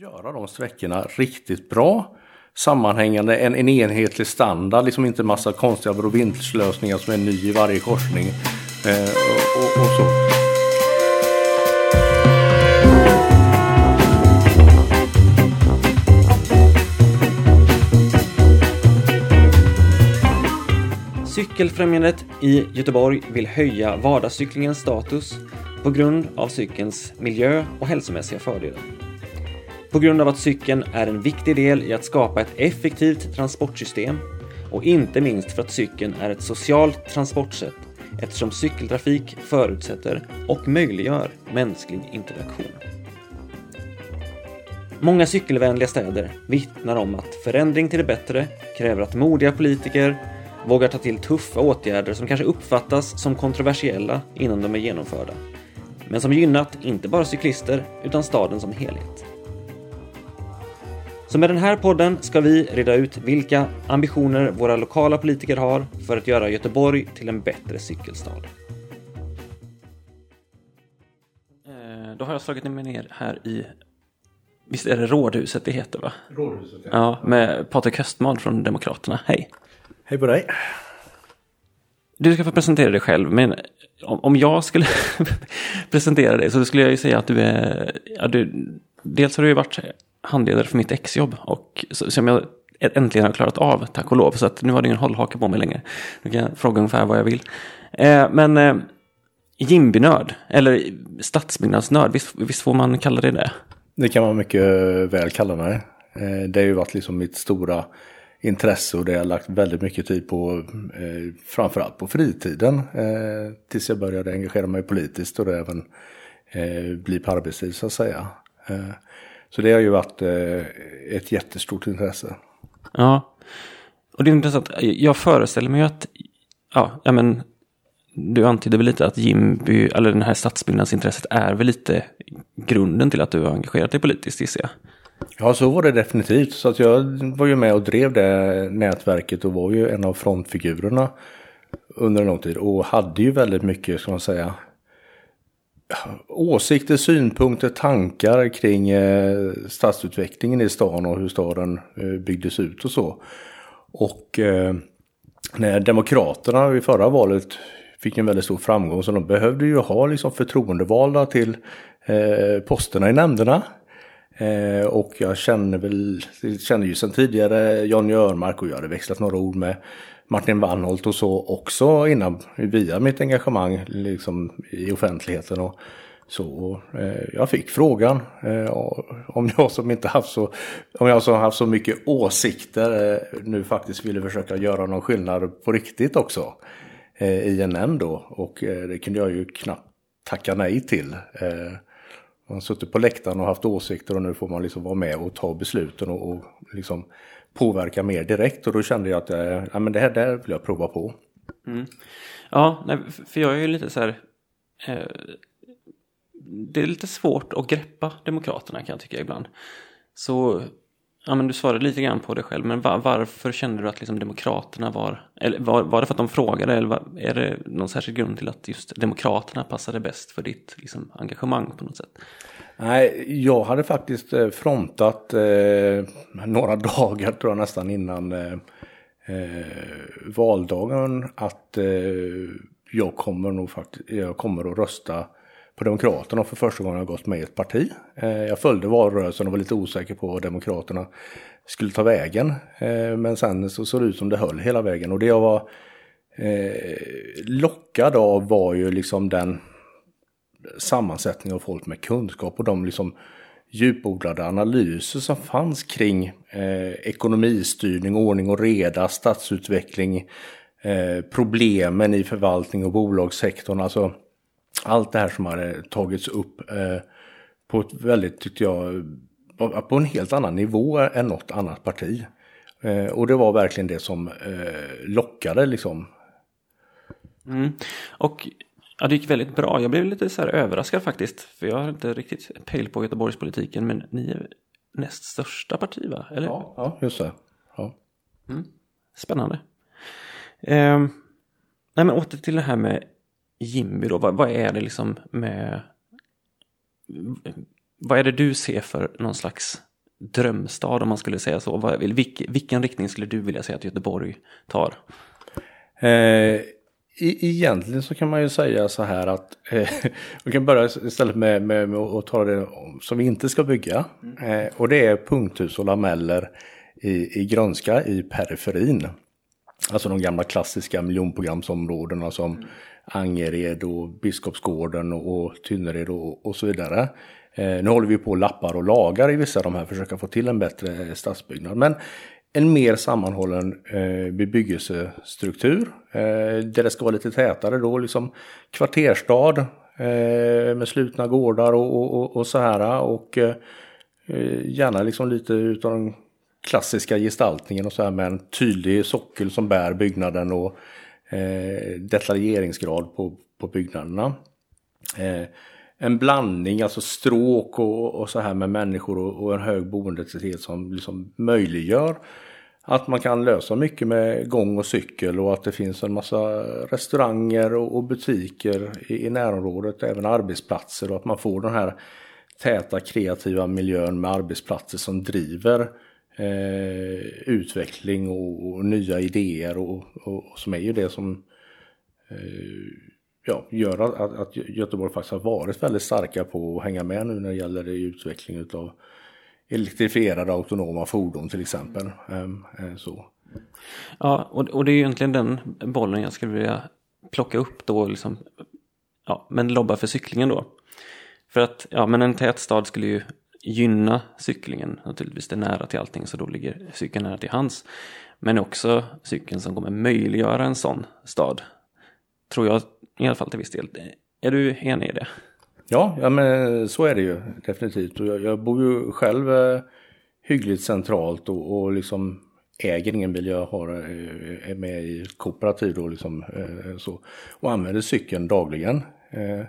göra de sträckorna riktigt bra. Sammanhängande, en, en enhetlig standard, liksom inte massa konstiga brovintlösningar som är ny i varje korsning. Eh, och, och, och så. Cykelfrämjandet i Göteborg vill höja vardagscyklingens status på grund av cykelns miljö och hälsomässiga fördelar. På grund av att cykeln är en viktig del i att skapa ett effektivt transportsystem och inte minst för att cykeln är ett socialt transportsätt eftersom cykeltrafik förutsätter och möjliggör mänsklig interaktion. Många cykelvänliga städer vittnar om att förändring till det bättre kräver att modiga politiker vågar ta till tuffa åtgärder som kanske uppfattas som kontroversiella innan de är genomförda. Men som gynnat inte bara cyklister utan staden som helhet. Så med den här podden ska vi reda ut vilka ambitioner våra lokala politiker har för att göra Göteborg till en bättre cykelstad. Eh, då har jag slagit mig ner här i, visst är det Rådhuset det heter va? Rådhuset, ja. Ja, med Patrik Höstman från Demokraterna. Hej! Hej på dig. Du ska få presentera dig själv, men om, om jag skulle presentera dig så skulle jag ju säga att du är... Ja, du, dels har du ju varit handledare för mitt exjobb och som jag äntligen har klarat av, tack och lov. Så att nu har det ingen hållhake på mig längre. Nu kan jag fråga ungefär vad jag vill. Eh, men eh, Jimbynörd, eller stadsbyggnadsnörd, visst, visst får man kalla det det? Det kan man mycket väl kalla mig. Eh, Det har ju varit liksom mitt stora intresse och det har jag lagt väldigt mycket tid på, eh, framförallt på fritiden. Eh, tills jag började engagera mig politiskt och det även eh, bli på arbetstid så att säga. Eh, så det har ju varit eh, ett jättestort intresse. Ja. Och det är intressant, jag föreställer mig att, ja, ja men, du antydde väl lite att Jimby, eller det här stadsbyggnadsintresset är väl lite grunden till att du har engagerat dig politiskt gissar jag. Ja, så var det definitivt. Så att jag var ju med och drev det nätverket och var ju en av frontfigurerna under en lång tid. Och hade ju väldigt mycket, ska man säga, åsikter, synpunkter, tankar kring eh, stadsutvecklingen i stan och hur staden eh, byggdes ut och så. Och eh, när Demokraterna i förra valet fick en väldigt stor framgång så de behövde ju ha liksom förtroendevalda till eh, posterna i nämnderna. Eh, och jag känner väl, känner ju sedan tidigare Jan Örmark och jag hade växlat några ord med Martin Wannholt och så också innan, via mitt engagemang liksom i offentligheten. Och så eh, jag fick frågan eh, om jag som inte haft så, om jag som haft så mycket åsikter eh, nu faktiskt ville försöka göra någon skillnad på riktigt också eh, i en nämnd då. Och eh, det kunde jag ju knappt tacka nej till. Eh, man har suttit på läktaren och haft åsikter och nu får man liksom vara med och ta besluten och, och liksom påverka mer direkt. Och då kände jag att eh, ja, men det här där vill jag prova på. Mm. Ja, nej, för jag är ju lite så här... Eh, det är lite svårt att greppa Demokraterna kan jag tycka ibland. Så, ja men du svarade lite grann på det själv, men var, varför kände du att liksom Demokraterna var... Eller var, var det för att de frågade, eller var, är det någon särskild grund till att just Demokraterna passade bäst för ditt liksom, engagemang på något sätt? Nej, jag hade faktiskt eh, frontat eh, några dagar tror jag nästan innan eh, eh, valdagen att eh, jag kommer nog faktiskt, jag kommer att rösta på Demokraterna för första gången jag gått med i ett parti. Eh, jag följde valrörelsen och var lite osäker på vad Demokraterna skulle ta vägen. Eh, men sen så såg det ut som det höll hela vägen och det jag var eh, lockad av var ju liksom den sammansättning av folk med kunskap och de liksom djupodlade analyser som fanns kring eh, ekonomistyrning, ordning och reda, stadsutveckling, eh, problemen i förvaltning och bolagssektorn. Alltså allt det här som hade tagits upp eh, på ett väldigt, tyckte jag, på en helt annan nivå än något annat parti. Eh, och det var verkligen det som eh, lockade liksom. Mm. Och Ja, det gick väldigt bra. Jag blev lite så här överraskad faktiskt. För jag har inte riktigt pejl på Göteborgspolitiken. Men ni är näst största parti va? Eller? Ja, ja just det. Ja. Mm. Spännande. Eh, nej men åter till det här med Jimby då. Vad, vad är det liksom med... vad är det du ser för någon slags drömstad om man skulle säga så? Vad, vilken, vilken riktning skulle du vilja säga att Göteborg tar? Eh, egentligen så kan man ju säga så här att eh, vi kan börja istället med, med, med att ta det som vi inte ska bygga. Eh, och det är punkthus och lameller i, i grönska i periferin. Alltså de gamla klassiska miljonprogramsområdena som mm. Angered och Biskopsgården och, och Tynnered och, och så vidare. Eh, nu håller vi på och lappar och lagar i vissa av de här, försöka få till en bättre stadsbyggnad. Men en mer sammanhållen eh, bebyggelsestruktur. Eh, där det ska vara lite tätare då, liksom kvarterstad eh, med slutna gårdar och, och, och så här. Och eh, gärna liksom lite utav den klassiska gestaltningen och så här med en tydlig sockel som bär byggnaden och eh, detaljeringsgrad på, på byggnaderna. Eh, en blandning, alltså stråk och, och så här med människor och, och en hög boendetäthet som liksom möjliggör att man kan lösa mycket med gång och cykel och att det finns en massa restauranger och, och butiker i, i närområdet, även arbetsplatser och att man får den här täta kreativa miljön med arbetsplatser som driver eh, utveckling och, och, nya idéer och, och, som är ju det som eh, ja, gör att, att Göteborg faktiskt har varit väldigt starka på att hänga med nu när det gäller utveckling av elektrifierade autonoma fordon till exempel. Ehm, eh, så. Ja, och, och det är egentligen den bollen jag skulle vilja plocka upp då, liksom, ja, men lobba för cyklingen då. För att, ja, men en tät stad skulle ju gynna cyklingen, naturligtvis det är nära till allting så då ligger cykeln nära till hands. Men också cykeln som kommer möjliggöra en sån stad. Tror jag i alla fall till viss del. Är du enig i det? Ja, ja men så är det ju definitivt. Och jag, jag bor ju själv eh, hyggligt centralt och, och liksom äger ingen bil. Jag har, eh, är med i kooperativ då liksom, eh, så, och använder cykeln dagligen. Eh,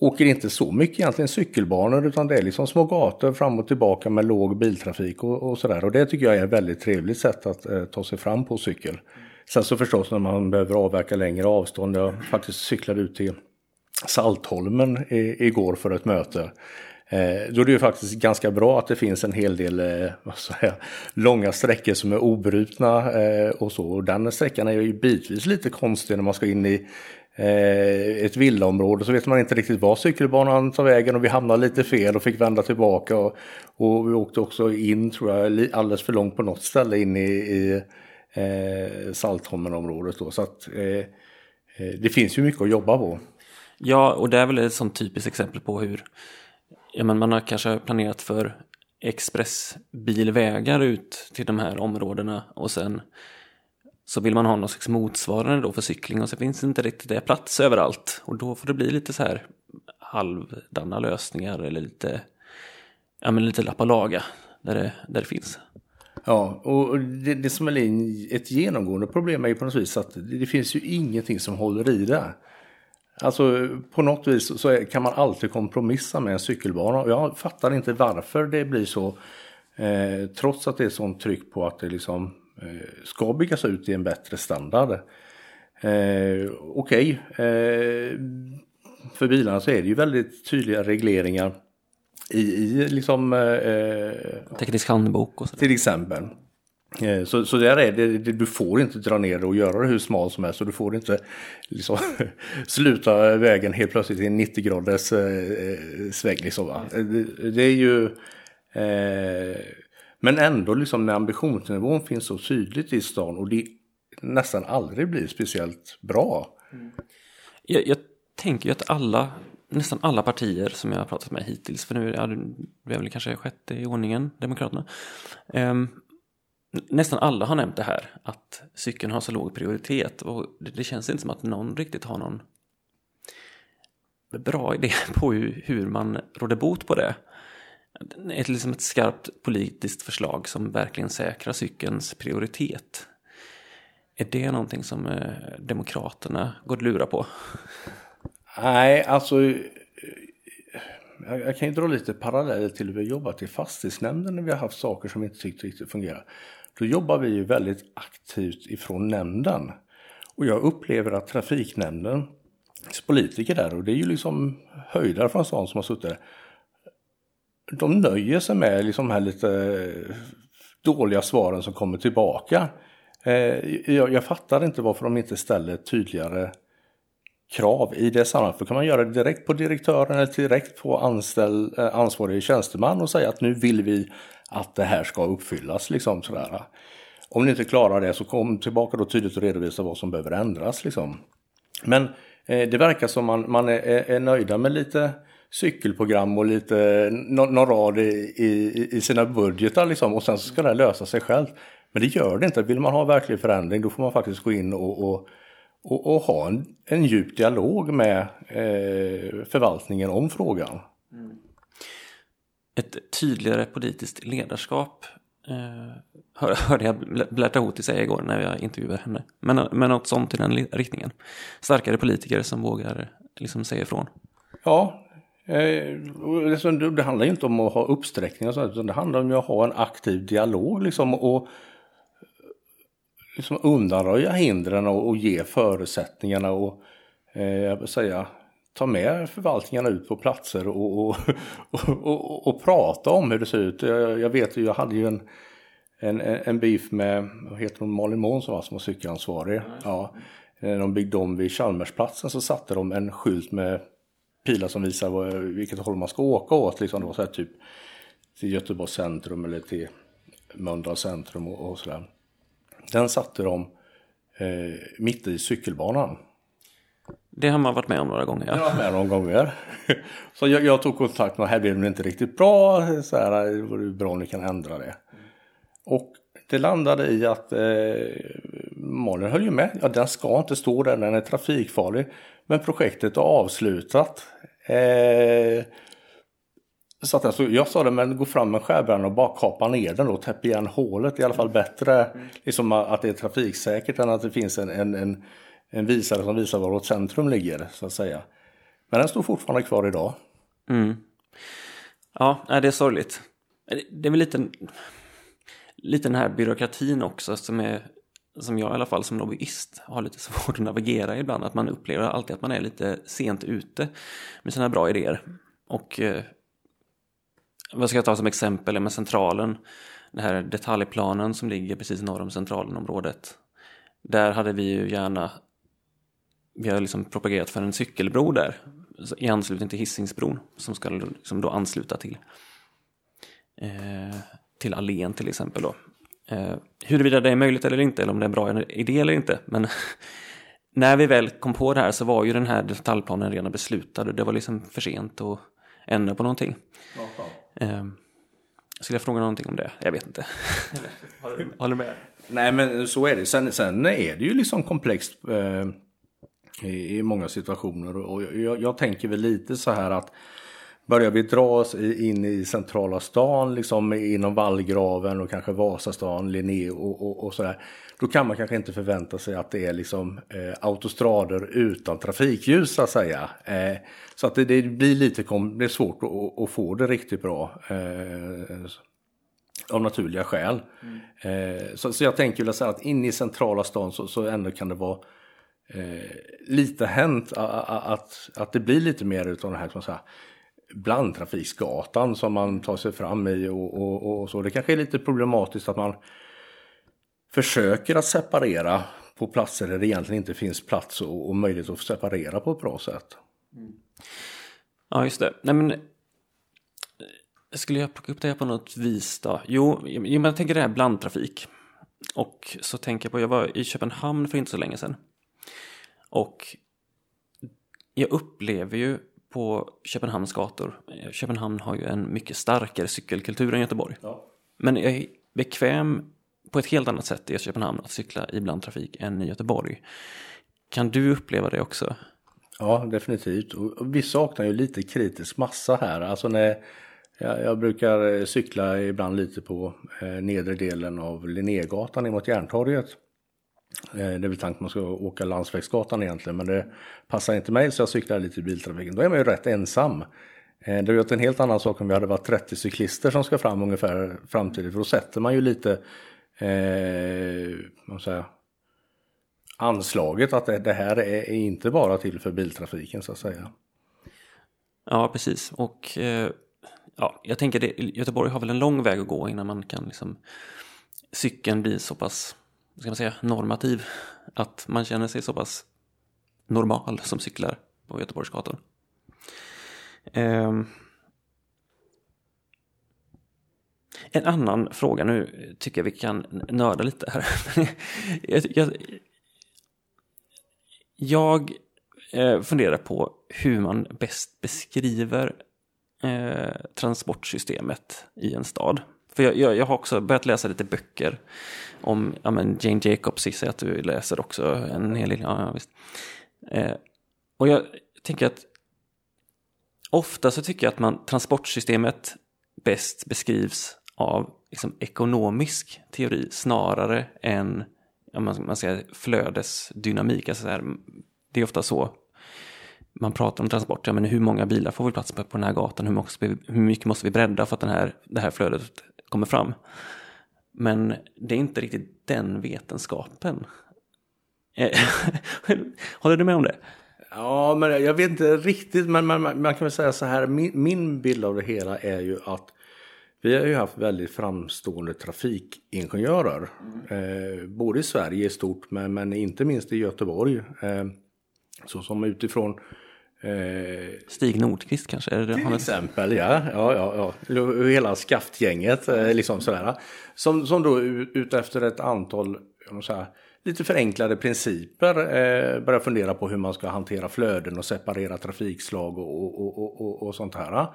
åker inte så mycket egentligen cykelbanor utan det är liksom små gator fram och tillbaka med låg biltrafik och, och sådär. Och det tycker jag är ett väldigt trevligt sätt att eh, ta sig fram på cykel. Sen så förstås när man behöver avverka längre avstånd. Jag faktiskt cyklade ut till Saltholmen i, igår för ett möte. Eh, då är det ju faktiskt ganska bra att det finns en hel del eh, vad jag, långa sträckor som är obrutna eh, och så. Och den sträckan är ju bitvis lite konstig när man ska in i Eh, ett villaområde så vet man inte riktigt var cykelbanan tar vägen och vi hamnade lite fel och fick vända tillbaka. Och, och vi åkte också in tror jag alldeles för långt på något ställe in i, i eh, Saltholmenområdet. Då. Så att eh, eh, det finns ju mycket att jobba på. Ja, och det är väl ett sånt typiskt exempel på hur ja, men man har kanske planerat för expressbilvägar ut till de här områdena och sen så vill man ha någon slags motsvarande då för cykling och så finns det inte riktigt det plats överallt och då får det bli lite så här halvdana lösningar eller lite, ja men lite lappa laga där det, där det finns. Ja, och det, det som är ett genomgående problem är ju på något vis att det, det finns ju ingenting som håller i det. Alltså på något vis så kan man alltid kompromissa med en cykelbana och jag fattar inte varför det blir så. Eh, trots att det är sånt tryck på att det liksom ska byggas ut i en bättre standard. Eh, Okej, okay. eh, för bilarna så är det ju väldigt tydliga regleringar i, i liksom... Eh, Teknisk handbok och så. Till exempel. Eh, så, så där är det, du får inte dra ner det och göra det hur smal som helst och du får inte liksom, sluta vägen helt plötsligt i en 90 graders eh, sväng. Liksom, det, det, är ju... Eh, men ändå liksom när ambitionsnivån finns så tydligt i stan och det nästan aldrig blir speciellt bra. Mm. Jag, jag tänker ju att alla, nästan alla partier som jag har pratat med hittills, för nu är det väl kanske sjätte i ordningen, Demokraterna, um, Nästan alla har nämnt det här, att cykeln har så låg prioritet och det, det känns inte som att någon riktigt har någon bra idé på hur, hur man råder bot på det. Ett, liksom ett skarpt politiskt förslag som verkligen säkrar cykelns prioritet. Är det någonting som eh, Demokraterna går att lura på? Nej, alltså eh, jag, jag kan ju dra lite paralleller till hur vi har jobbat i fastighetsnämnden när vi har haft saker som vi inte tyckte riktigt fungerar. Då jobbar vi ju väldigt aktivt ifrån nämnden. Och jag upplever att trafiknämndens politiker där, och det är ju liksom höjdare från stan som har suttit där, de nöjer sig med liksom här lite eh, dåliga svaren som kommer tillbaka. Eh, jag, jag fattar inte varför de inte ställer tydligare krav i det sammanhanget. För kan man göra det direkt på direktören eller direkt på anställd, eh, ansvarig tjänsteman och säga att nu vill vi att det här ska uppfyllas. Liksom, sådär. Om ni inte klarar det så kom tillbaka då tydligt och redovisa vad som behöver ändras. Liksom. Men eh, det verkar som man, man är, är nöjda med lite cykelprogram och lite någon, någon rad i, i, i, sina budgetar liksom, och sen så ska det lösa sig själv. Men det gör det inte. Vill man ha verklig förändring då får man faktiskt gå in och, och, och, och ha en, en djup dialog med eh, förvaltningen om frågan. Mm. Ett tydligare politiskt ledarskap eh, hörde jag Blärta Hoti säga igår när jag intervjuade henne. Men, men något sånt i den riktningen. Starkare politiker som vågar liksom säga ifrån. Ja, Eh, det handlar inte om att ha uppsträckningar utan det handlar om att ha en aktiv dialog liksom, och liksom undanröja hindren och, och ge förutsättningarna och eh, säga ta med förvaltningarna ut på platser och, och, och, och, prata om hur det ser ut. Jag, jag vet ju, jag hade ju en, en, en beef med, vad heter hon, Malin Månsson som var cykelansvarig. Ja, när de byggde om vid Chalmersplatsen så satte de en skylt med pilar som visar vilket håll man ska åka åt. Liksom. Var så här typ till Göteborgs centrum eller till Mölndals centrum och, och sådär. Den satte de eh, mitt i cykelbanan. Det har man varit med om några gånger. Ja. Det har med några gånger. Så jag, jag, tog kontakt med, här blev det inte riktigt bra, så här, det vore bra om ni kan ändra det. Och det landade i att eh, Malin höll ju med, ja den ska inte stå där, den är trafikfarlig. Men projektet är avslutat. Eh, så att alltså, jag sa det, men gå fram med skärbrädan och bara kapa ner den och täpp igen hålet. I alla fall bättre mm. liksom, att det är trafiksäkert än att det finns en, en, en, en visare som visar var vårt centrum ligger. så att säga. Men den står fortfarande kvar idag. Mm. Ja, det är sorgligt. Det är väl lite, lite den här byråkratin också som är som jag i alla fall som lobbyist har lite svårt att navigera ibland. Att man upplever alltid att man är lite sent ute med sina bra idéer. Och eh, vad ska jag ta som exempel med centralen. Den här detaljplanen som ligger precis norr om centralenområdet. Där hade vi ju gärna, vi har liksom propagerat för en cykelbro där. I anslutning till Hisingsbron som ska liksom då ansluta till, eh, till allén till exempel då. Eh, huruvida det är möjligt eller inte, eller om det är en bra idé eller inte. Men när vi väl kom på det här så var ju den här detaljplanen redan beslutad och det var liksom för sent att ändra på någonting. Eh, skulle jag fråga någonting om det? Jag vet inte. Håller du med? Nej men så är det. Sen, sen är det ju liksom komplext eh, i, i, många situationer. Och jag, jag tänker väl lite så här att Börjar vi dra oss in i centrala stan, liksom inom vallgraven och kanske Vasastan, Linné och, och, och sådär. Då kan man kanske inte förvänta sig att det är liksom eh, autostrader utan trafikljus så att säga. Eh, så att det, det, blir lite kom, det är svårt att, att, få det riktigt bra. Eh, av naturliga skäl. Mm. Eh, så, så, jag tänker väl att inne i centrala stan så, så ändå kan det vara eh, lite hänt att, att, att det blir lite mer utav det här, som så här blandtrafiksgatan som man tar sig fram i och, och, och, så. Det kanske är lite problematiskt att man försöker att separera på platser där det egentligen inte finns plats och, och möjlighet att separera på ett bra sätt. Mm. Ja, just det. Nej, men, eh, skulle jag plocka upp det här på något vis då? Jo, jag tänker det här blandtrafik. Och så tänker jag på, jag var i Köpenhamn för inte så länge sedan. Och jag upplever ju på Köpenhamns gator. Köpenhamn har ju en mycket starkare cykelkultur än Göteborg. Ja. Men jag är bekväm på ett helt annat sätt i Köpenhamn att cykla i blandtrafik än i Göteborg. Kan du uppleva det också? Ja, definitivt. Och vi saknar ju lite kritisk massa här. Alltså när jag, jag brukar cykla ibland lite på eh, nedre delen av Linnégatan emot Järntorget. Eh, det är väl tanken att man ska åka landsvägsgatan egentligen men det passar inte mig så jag cyklar lite i biltrafiken. Då är man ju rätt ensam. Eh, det hade varit en helt annan sak om vi hade varit 30 cyklister som ska fram ungefär framtidigt. För då sätter man ju lite eh, man anslaget att det, det här är inte bara till för biltrafiken så att säga. Ja, precis. Och eh, ja, jag tänker det, Göteborg har väl en lång väg att gå innan man kan liksom cykeln blir så pass, ska man säga, normativ. Att man känner sig så pass normal som cyklar på Göteborgs gator. Um, ehm. en annan fråga, nu tycker jag vi kan nörda lite här. jag, jag, jag eh, funderar på hur man bäst beskriver eh, transportsystemet i en stad. För jag, jag, jag, har också börjat läsa lite böcker om ja, men Jane Jacobs, gissar jag att du läser också en hel del. Ja, visst. Eh, och jag tänker att ofta så tycker jag att man, transportsystemet bäst beskrivs av liksom, ekonomisk teori snarare än ja, man, man säger, flödesdynamik. Alltså så här, det är ofta så man pratar om transport. Ja, men hur många bilar får vi plats på, på den här gatan? Hur mycket, hur mycket måste vi bredda för att den här, det här flödet kommer fram? Men det är inte riktigt den vetenskapen. Eh, håller du med om det? Ja, men jag vet inte riktigt. Men man, man, man kan väl säga så här. Min, min, bild av det hela är ju att vi har ju haft väldigt framstående trafikingenjörer. Mm. Eh, både i Sverige i stort men, men inte minst i Göteborg. Eh, så som utifrån Stig Nordqvist kanske? Är det till exempel, ja. ja, ja, ja. Hela skaftgänget, eh, liksom sådär. Som, som då ut efter ett antal, säga, lite förenklade principer eh, börjar fundera på hur man ska hantera flöden och separera trafikslag och, och, och, och, och sånt här.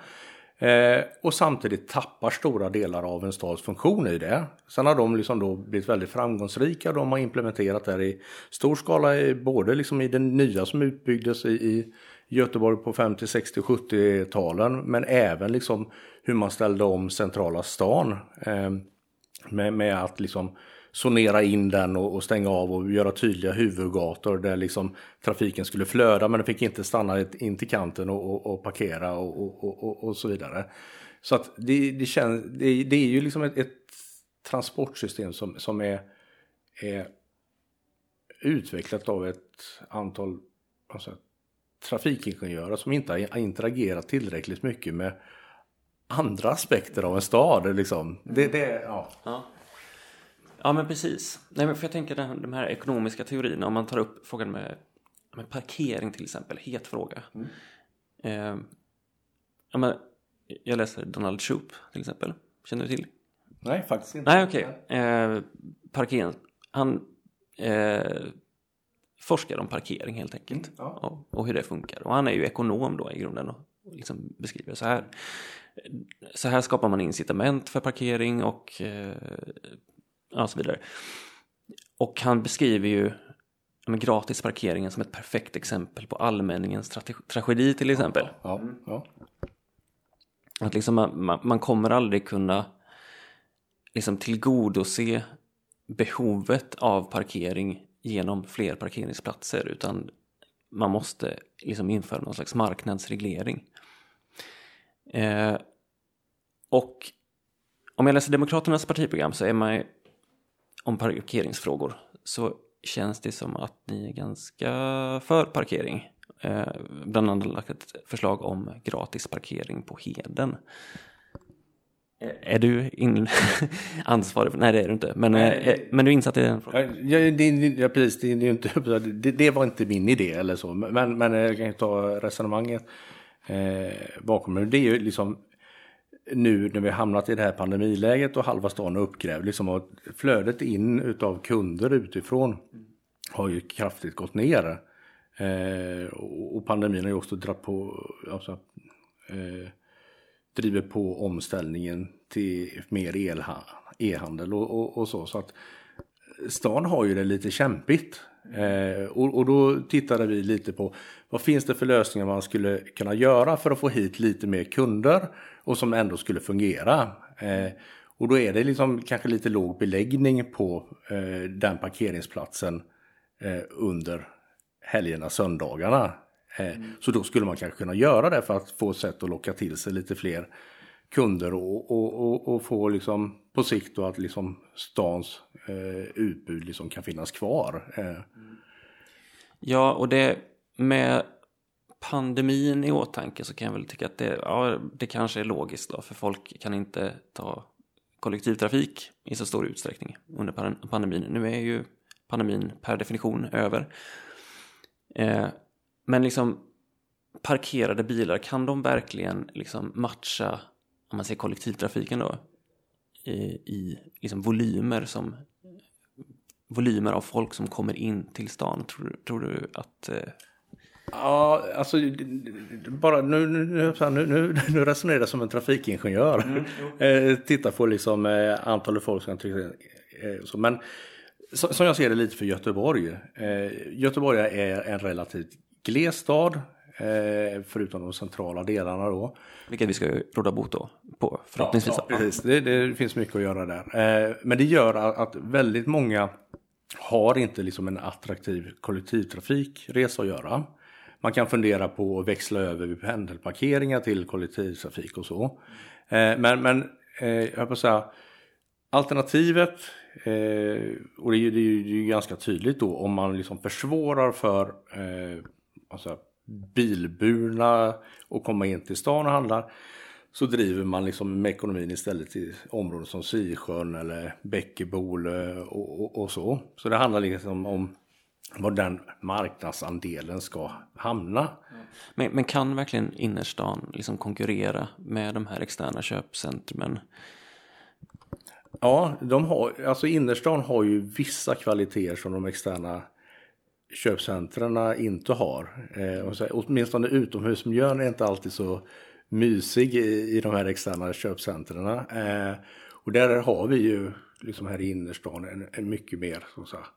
Eh, och samtidigt tappar stora delar av en stads funktion i det. Sen har de liksom då blivit väldigt framgångsrika. De har implementerat det här i stor skala, både liksom i det nya som utbyggdes i, i Göteborg på 50, 60, 70-talen. Men även liksom hur man ställde om centrala stan. Eh, med, med att liksom zonera in den och, och, stänga av och göra tydliga huvudgator där liksom trafiken skulle flöda men den fick inte stanna in till kanten och, och, och parkera och, så vidare. Så att det, det, känns, det, det är ju liksom ett, ett transportsystem som, som är, är utvecklat av ett antal alltså, trafikingenjörer som inte har interagerat tillräckligt mycket med andra aspekter av en stad. Liksom. Det, det, ja. ja. Ja, men precis. Nej, men för jag tänker den, de här ekonomiska teorierna, om man tar upp frågan med, med parkering till exempel, het fråga. Mm. Eh, ja, men, jag läser Donald Shoup till exempel. Känner du till? Nej, faktiskt inte. Nej, okej. Okay. Eh, parkering. Han eh, forskar om parkering helt enkelt. Mm, ja. och, och, hur det funkar. Och han är ju ekonom då i grunden och liksom beskriver så här. Så här skapar man incitament för parkering och eh, och så vidare. Och han beskriver ju men, gratisparkeringen som ett perfekt exempel på allmänningens tra tragedi till exempel. Ja, ja, Att liksom man, man, kommer aldrig kunna liksom tillgodose behovet av parkering genom fler parkeringsplatser utan man måste liksom införa någon slags marknadsreglering. Eh, och om jag läser Demokraternas partiprogram så är man om parkeringsfrågor så känns det som att ni är ganska för parkering. Eh, bland annat lagt ett förslag om gratis parkering på Heden. Eh, är du in... ansvarig för... Nej, det är du inte. Men, eh, men du är insatt i den frågan? Ja, det, ja precis. Det, det, inte, det, det, var inte min idé eller så. Men, men jag kan ju ta resonemanget eh, bakom det. Det är ju liksom nu när vi hamnat i det här pandemiläget och halva stan är uppgrävd, liksom flödet in utav kunder utifrån har ju kraftigt gått ner. Eh, och pandemin har ju också dragit på, alltså, eh, driver på omställningen till mer e-handel och, och, och, så. Så att stan har ju det lite kämpigt. Eh, och, och, då tittade vi lite på vad finns det för lösningar man skulle kunna göra för att få hit lite mer kunder och som ändå skulle fungera. Eh, och då är det liksom kanske lite låg beläggning på eh, den parkeringsplatsen eh, under helgerna, söndagarna. Mm. Så då skulle man kanske kunna göra det för att få sätt att locka till sig lite fler kunder och, och, och, och få liksom på sikt då att liksom stans eh, utbud liksom kan finnas kvar. Eh. Ja, och det med pandemin i åtanke så kan jag väl tycka att det, ja, det kanske är logiskt då. För folk kan inte ta kollektivtrafik i så stor utsträckning under pandemin. Nu är ju pandemin per definition över. Eh, men liksom parkerade bilar, kan de verkligen liksom matcha om man säger kollektivtrafiken då? I, i liksom volymer som volymer av folk som kommer in till stan. Tror, tror du att eh, Ja, alltså bara nu, nu, nu, nu, nu resonerar jag som en trafikingenjör. Mm, eh, Titta på liksom eh, antalet folk som trycker eh, så, Men som jag ser det lite för Göteborg. Eh, Göteborg är en relativt gles stad. Eh, förutom de centrala delarna då. Vilket vi ska råda bot då på förhoppningsvis. Ja, ja precis. Det, det, finns mycket att göra där. Eh, men det gör att väldigt många har inte liksom en attraktiv kollektivtrafikresa att göra. Man kan fundera på att växla över vid pendelparkeringar till kollektivtrafik och så. Eh, men men jag på säga, alternativet, och det är, ju, det, är ju, ganska tydligt då om man liksom försvårar för alltså, bilburna att komma in till stan och handla. Så driver man liksom med ekonomin istället till områden som Sisjön eller Bäckebol och, och, och, så. Så det handlar liksom om var den marknadsandelen ska hamna. Men, men kan verkligen innerstan liksom konkurrera med de här externa köpcentrumen? Ja, de har, alltså innerstan har ju vissa kvaliteter som de externa köpcentren inte har. Eh, och så, åtminstone utomhusmiljön är inte alltid så mysig i, i de här externa köpcentren. Eh, och där har vi ju liksom här i innerstan en, en mycket mer så att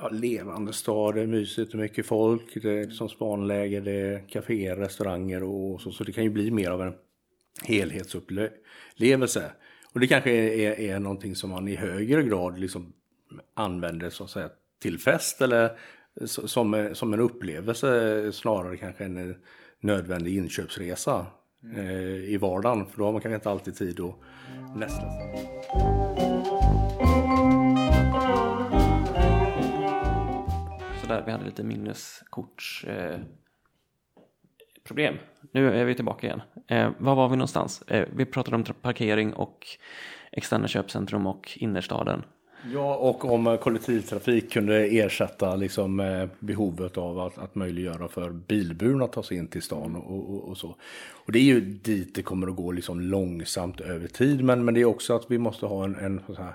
ja, levande stad, det är mysigt och mycket folk, det är liksom spanläge, det är kaféer, restauranger och så. Så det kan ju bli mer av en helhetsupplevelse. Och det kanske är, är, är någonting som man i högre grad liksom använder så att säga till fest eller som, som en upplevelse snarare kanske än en nödvändig inköpsresa mm. eh, i vardagen. För då har man kanske inte alltid tid att nästla sig. där vi hade lite minneskortsproblem. Eh, nu är vi tillbaka igen. Eh, var var vi någonstans? Eh, vi pratade om parkering och externa köpcentrum och innerstaden. Ja, och om kollektivtrafik kunde ersätta liksom, eh, behovet av att, att möjliggöra för bilburna att ta sig in till stan och, och, och, så. Och det är ju dit det kommer att gå liksom långsamt över tid, men, men det är också att vi måste ha en, en, här,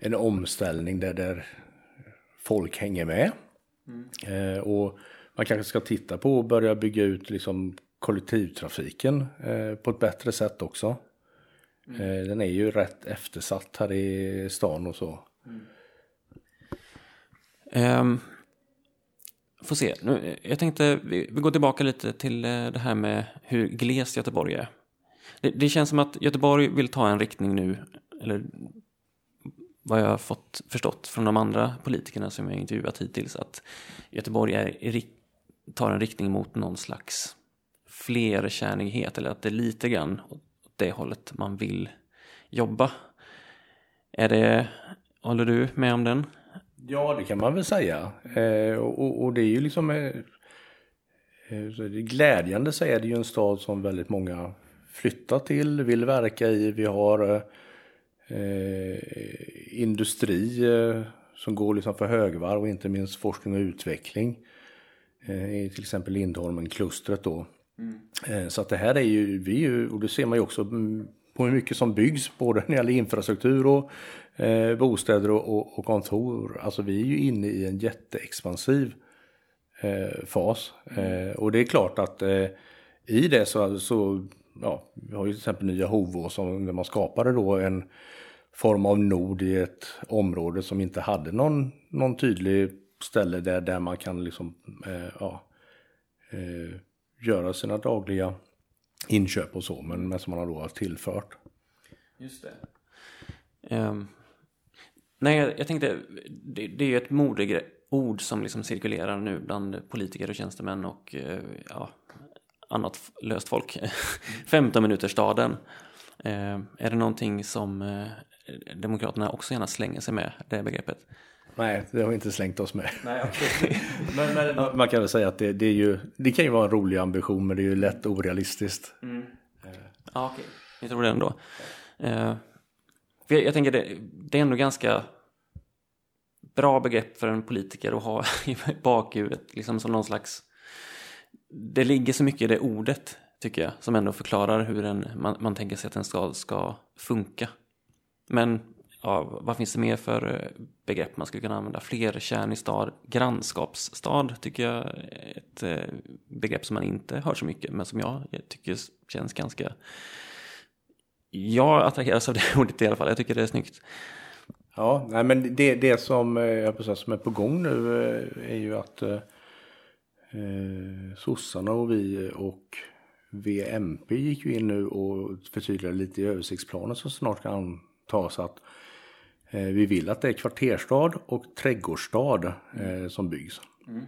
en omställning där, där folk hänger med. Eh, och man kanske ska titta på att börja bygga ut liksom kollektivtrafiken eh, på ett bättre sätt också. Mm. Eh, den är ju rätt eftersatt här i stan och så. Mm. Um, får se, nu, jag tänkte vi, vi går tillbaka lite till eh, det här med hur glest Göteborg är. Det, det, känns som att Göteborg vill ta en riktning nu, eller vad jag har fått förstått från de andra politikerna som jag intervjuat hittills att Göteborg är, tar en riktning mot någon slags flerkärnighet eller att det är lite grann åt det hållet man vill jobba. Är det, håller du med om den? Ja, det kan man väl säga. Eh, och, och, det är ju liksom eh, eh glädjande så är det ju en stad som väldigt många flyttar till, vill verka i. Vi har eh, industri eh, som går liksom för högvarv och inte minst forskning och utveckling. Eh, I till exempel Lindholmen-klustret då. Mm. Så att det här är ju, vi ju, och det ser man ju också på hur mycket som byggs både när det gäller infrastruktur och eh, bostäder och, och, och, kontor. Alltså vi är ju inne i en jätteexpansiv eh, fas. eh, och det är klart att eh, i det så, så ja, vi har ju till exempel nya Hovå som när man skapade då en form av nod i ett område som inte hade någon, någon tydlig ställe där, där man kan liksom, eh, ja, eh, göra sina dagliga inköp och så, men, men som man har då tillfört. Just det. Um, nej, jag, jag tänkte, det, det är ju ett modeord som liksom cirkulerar nu bland politiker och tjänstemän och uh, ja, annat löst folk. 15-minutersstaden. Ehm, är det någonting som uh, Demokraterna också gärna slänger sig med, det begreppet? Nej, det har vi inte slängt oss med. Nej, okay. men, men, man kan väl säga att det, det, är ju, det kan ju vara en rolig ambition men det är ju lätt orealistiskt. Mm. Ja, okej. Okay. Jag tror det ändå. Uh, jag, jag tänker det, det är ändå ganska bra begrepp för en politiker att ha i bakhuvudet. Liksom som någon slags... Det ligger så mycket i det ordet, tycker jag, som ändå förklarar hur en, man, man tänker sig att en stad ska funka. Men ja, vad finns det mer för eh, begrepp man skulle kunna använda? Flerkärnig stad, grannskapsstad tycker jag är ett eh, begrepp som man inte hör så mycket, men som jag tycker känns ganska... Jag attraheras av det ordet i alla fall, jag tycker det är snyggt. Ja, nej, men det, det som, eh, jag jag som är på gång nu är ju att eh, sossarna och vi och VMP gick ju in nu och förtydligade lite i översiktsplanen som snart kan antas att eh, vi vill att det är kvarterstad och trädgårdsstad eh, som byggs. Mm.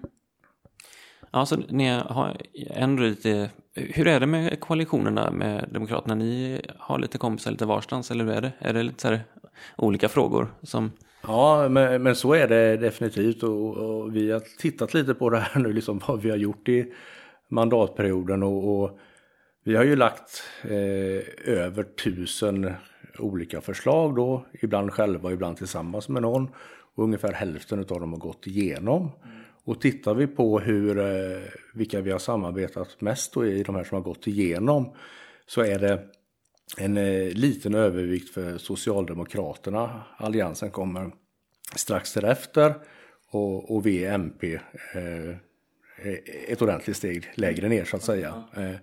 Alltså, ni har ändå lite, hur är det med koalitionerna med Demokraterna? Ni har lite kompisar lite varstans, eller hur är det? Är det lite så här olika frågor som... Ja, men, men så är det definitivt och, och, vi har tittat lite på det här nu, liksom vad vi har gjort i mandatperioden och, och vi har ju lagt eh, över tusen olika förslag då, ibland själva, ibland tillsammans med någon. Och ungefär hälften av dem har gått igenom. Mm. Och tittar vi på hur, eh, vilka vi har samarbetat mest då i de här som har gått igenom så är det en eh, liten övervikt för Socialdemokraterna. Alliansen kommer strax därefter och, och V, MP eh, ett ordentligt steg lägre ner så att säga. Eh,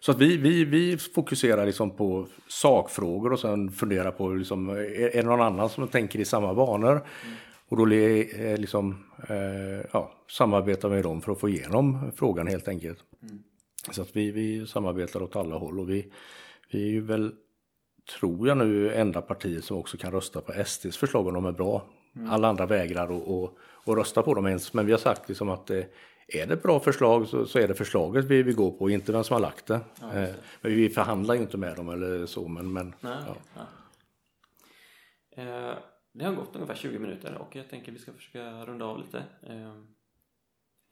så att vi, vi, vi fokuserar liksom på sakfrågor och sen funderar på liksom, är, det någon annan som tänker i samma banor? Mm. Och då eh, liksom, eh, ja, samarbetar med dem för att få igenom frågan helt enkelt. Mm. Så att vi, vi samarbetar åt alla håll och vi, vi är ju väl, tror jag nu, enda partiet som också kan rösta på SDs förslag om de är bra. Mm. Alla andra vägrar att rösta på dem ens, men vi har sagt liksom att eh, är det ett bra förslag så, så, är det förslaget vi, vi går på, inte vem som har lagt det. Ja, det. Eh, men vi förhandlar ju inte med dem eller så. Men, men, Nej, ja. Eh, det har gått ungefär 20 minuter och jag tänker vi ska försöka runda av lite. Eh,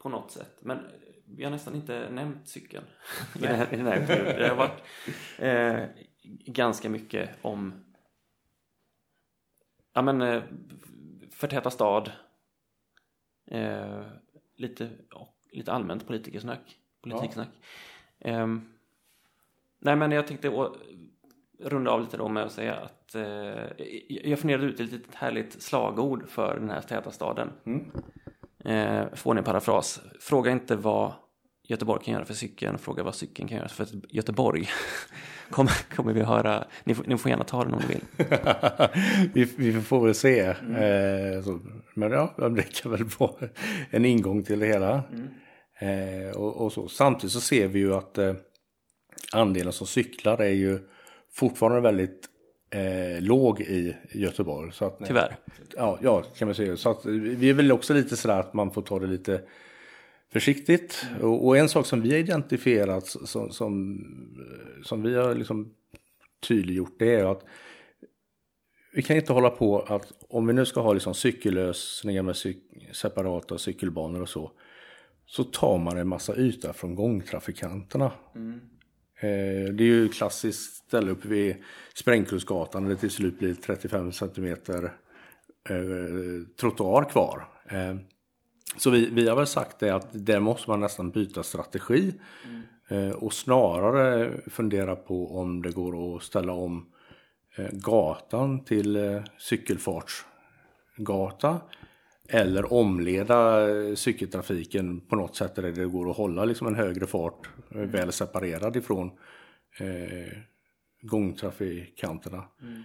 på något sätt. Men vi har nästan inte nämnt cykeln i, den här, i den här perioden. Det har varit eh, ganska mycket om ja men eh, förtäta stad eh, lite, lite allmänt politikersnack. Politiksnack. Ja. Um, nej men jag tänkte runda av lite då med att säga att uh, jag funderade ut ett litet härligt slagord för den här täta staden. Mm. Uh, får ni en parafras. Fråga inte vad Göteborg kan göra för cykeln, fråga vad cykeln kan göra för Göteborg. kommer, kommer vi höra, ni får, ni får gärna ta den om ni vill. vi, vi, får väl se. Mm. Eh, så, men ja, det kan väl vara en ingång till det hela. Mm. Eh, och, och, så. Samtidigt så ser vi ju att eh, andelen som cyklar är ju fortfarande väldigt eh, låg i Göteborg. Så att, Tyvärr. Ja, ja, kan man säga. Så att, vi är väl också lite sådär att man får ta det lite försiktigt. Mm. Och, och, en sak som vi har identifierat som, som, som vi har liksom tydliggjort det är att vi kan inte hålla på att om vi nu ska ha liksom cykellösningar med cyk separata cykelbanor och så. Så tar man en massa yta från gångtrafikanterna. Mm. Eh, det är ju klassiskt ställe uppe vid Sprängkullsgatan där det till slut blir 35 centimeter eh, trottoar kvar. Eh, så vi, vi har väl sagt det att där måste man nästan byta strategi. Mm. Eh, och snarare fundera på om det går att ställa om eh, gatan till eh, cykelfartsgata. Eller omleda cykeltrafiken på något sätt där det går att hålla liksom en högre fart mm. väl separerad ifrån eh, gångtrafikanterna. Mm.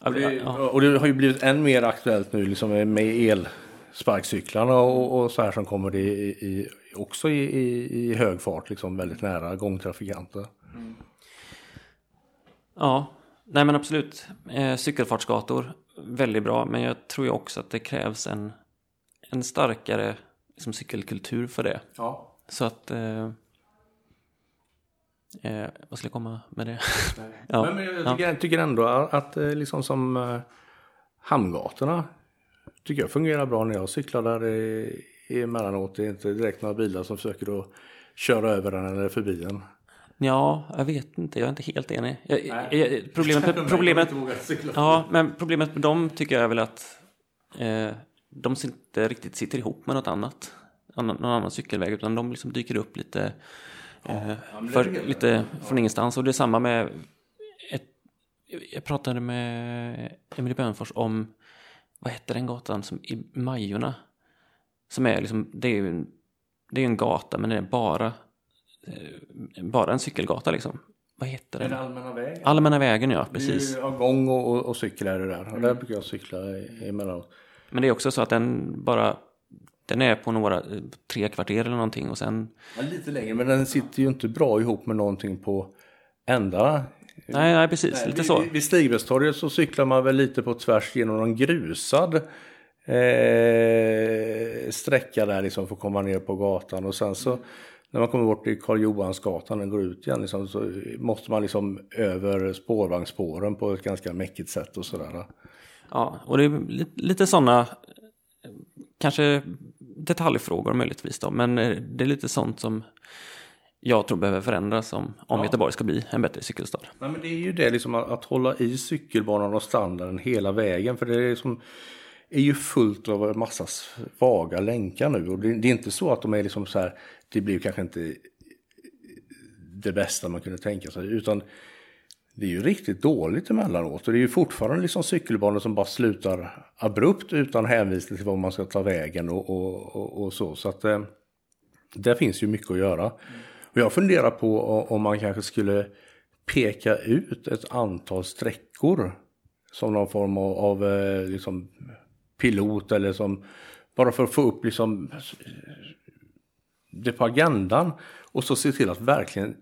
Och, det, och, det, har ju blivit än mer aktuellt nu liksom med el sparkcyklarna och, och så här som kommer i, i också i, i, i, hög fart, liksom väldigt nära gångtrafikanter. Mm. Ja, nej men absolut. Eh, cykelfartsgator, väldigt bra. Men jag tror ju också att det krävs en, en starkare liksom, cykelkultur för det. Ja. Så att... Eh, eh, vad ska jag komma med det? ja. Men, men jag, tycker, ja. jag tycker ändå att, att eh, liksom som eh, Hamngatorna tycker jag fungerar bra när jag cyklar där i, emellanåt. Det är inte direkt några bilar som försöker att köra över den eller förbi den. Ja, jag vet inte. Jag är inte helt enig. Jag, jag, problemet, problemet, ja, men problemet med dem tycker jag är väl att eh, de inte riktigt sitter ihop med något annat. Någon annan cykelväg. Utan de liksom dyker upp lite, eh, för, lite från ingenstans. Och det är samma med... Ett, jag pratade med Emily Bönfors om... Vad heter den gatan? Som, I Majorna. Som är liksom... Det är ju en, det är en gata men det är bara Eh, bara en cykelgata liksom. Vad heter den? Den allmänna vägen. Allmänna vägen ja, precis. Det är ju gång och, och, och cykel är det där. Och där brukar jag cykla emellanåt. Men det är också så att den bara den är på några, eh, tre kvarter eller någonting och sen... Ja, lite längre, men den sitter ju inte bra ihop med någonting på ändarna. Nej, nej precis. Nej, lite så. Vid Stigbergstorget så cyklar man väl lite på tvärs genom någon grusad eh, sträcka där liksom för att komma ner på gatan. Och sen så när man kommer bort till Karl Johansgatan och går ut igen liksom, så måste man liksom över spårvagnsspåren på ett ganska mäckigt sätt och sådär. Ja, och det är lite sådana kanske detaljfrågor möjligtvis då, men eh, det är lite sånt som jag tror behöver förändras om, om ja. Göteborg ska bli en bättre cykelstad. Nej, men det är ju det liksom att, att hålla i cykelbanan och standarden hela vägen. För det är som är ju fullt av en massa svaga länkar nu. Och det, det, är inte så att de är liksom så här, det blir kanske inte det bästa man kunde tänka sig. Utan det är ju riktigt dåligt emellanåt. Och det är ju fortfarande liksom cykelbanor som bara slutar abrupt utan hänvisning till var man ska ta vägen och, och, och, och så. Så att eh, där finns ju mycket att göra. Och jag funderar på om man kanske skulle peka ut ett antal sträckor som någon form av, av eh, liksom, pilot eller som bara för att få upp liksom det på agendan och så se till att verkligen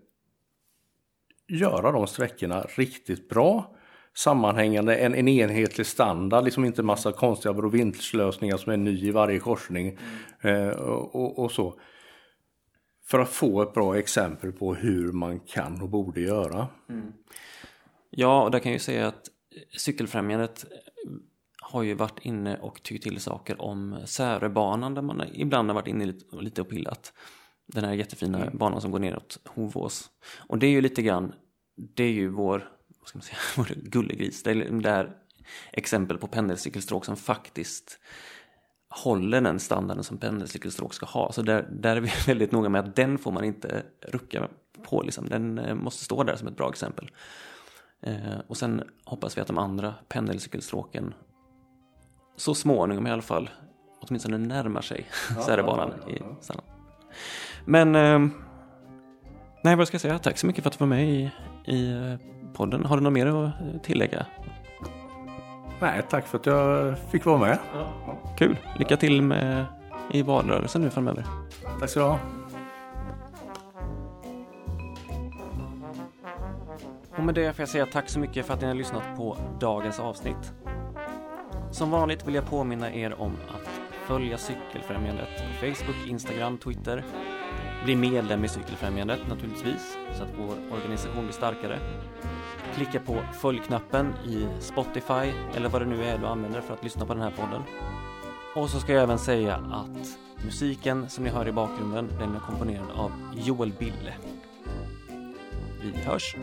göra de sträckorna riktigt bra sammanhängande, en, en enhetlig standard, liksom inte massa konstiga brovintlösningar som är ny i varje korsning mm. eh, och, och, så. För att få ett bra exempel på hur man kan och borde göra. Mm. Ja, och där kan jag ju säga att Cykelfrämjandet har ju varit inne och tyckt till saker om Särebanan där man ibland har varit inne lite och pillat. Den här jättefina mm. banan som går neråt Hovås. Och det är ju lite grann, det är ju vår, vad ska man säga, vår gullegris. Det är där exempel på pendelcykelstråk som faktiskt håller den standarden som pendelcykelstråk ska ha. Så där, där är vi väldigt noga med att den får man inte rucka på. Liksom. Den eh, måste stå där som ett bra exempel. Eh, och sen hoppas vi att de andra pendelcykelstråken så småningom i alla fall åtminstone närmar sig ja, Särebanan ja, ja, ja. i Men eh, nej, vad ska jag säga? Tack så mycket för att du var med i, i eh, podden. Har du något mer att tillägga? Nej, tack för att jag fick vara med. Kul. Lycka till med i valrörelsen nu framöver. Tack så du ha. Och med det får jag säga tack så mycket för att ni har lyssnat på dagens avsnitt. Som vanligt vill jag påminna er om att följa Cykelfrämjandet på Facebook, Instagram, Twitter. Bli medlem i Cykelfrämjandet naturligtvis, så att vår organisation blir starkare. Klicka på följknappen i Spotify eller vad det nu är du använder för att lyssna på den här podden. Och så ska jag även säga att musiken som ni hör i bakgrunden, den är komponerad av Joel Bille. Vi hörs!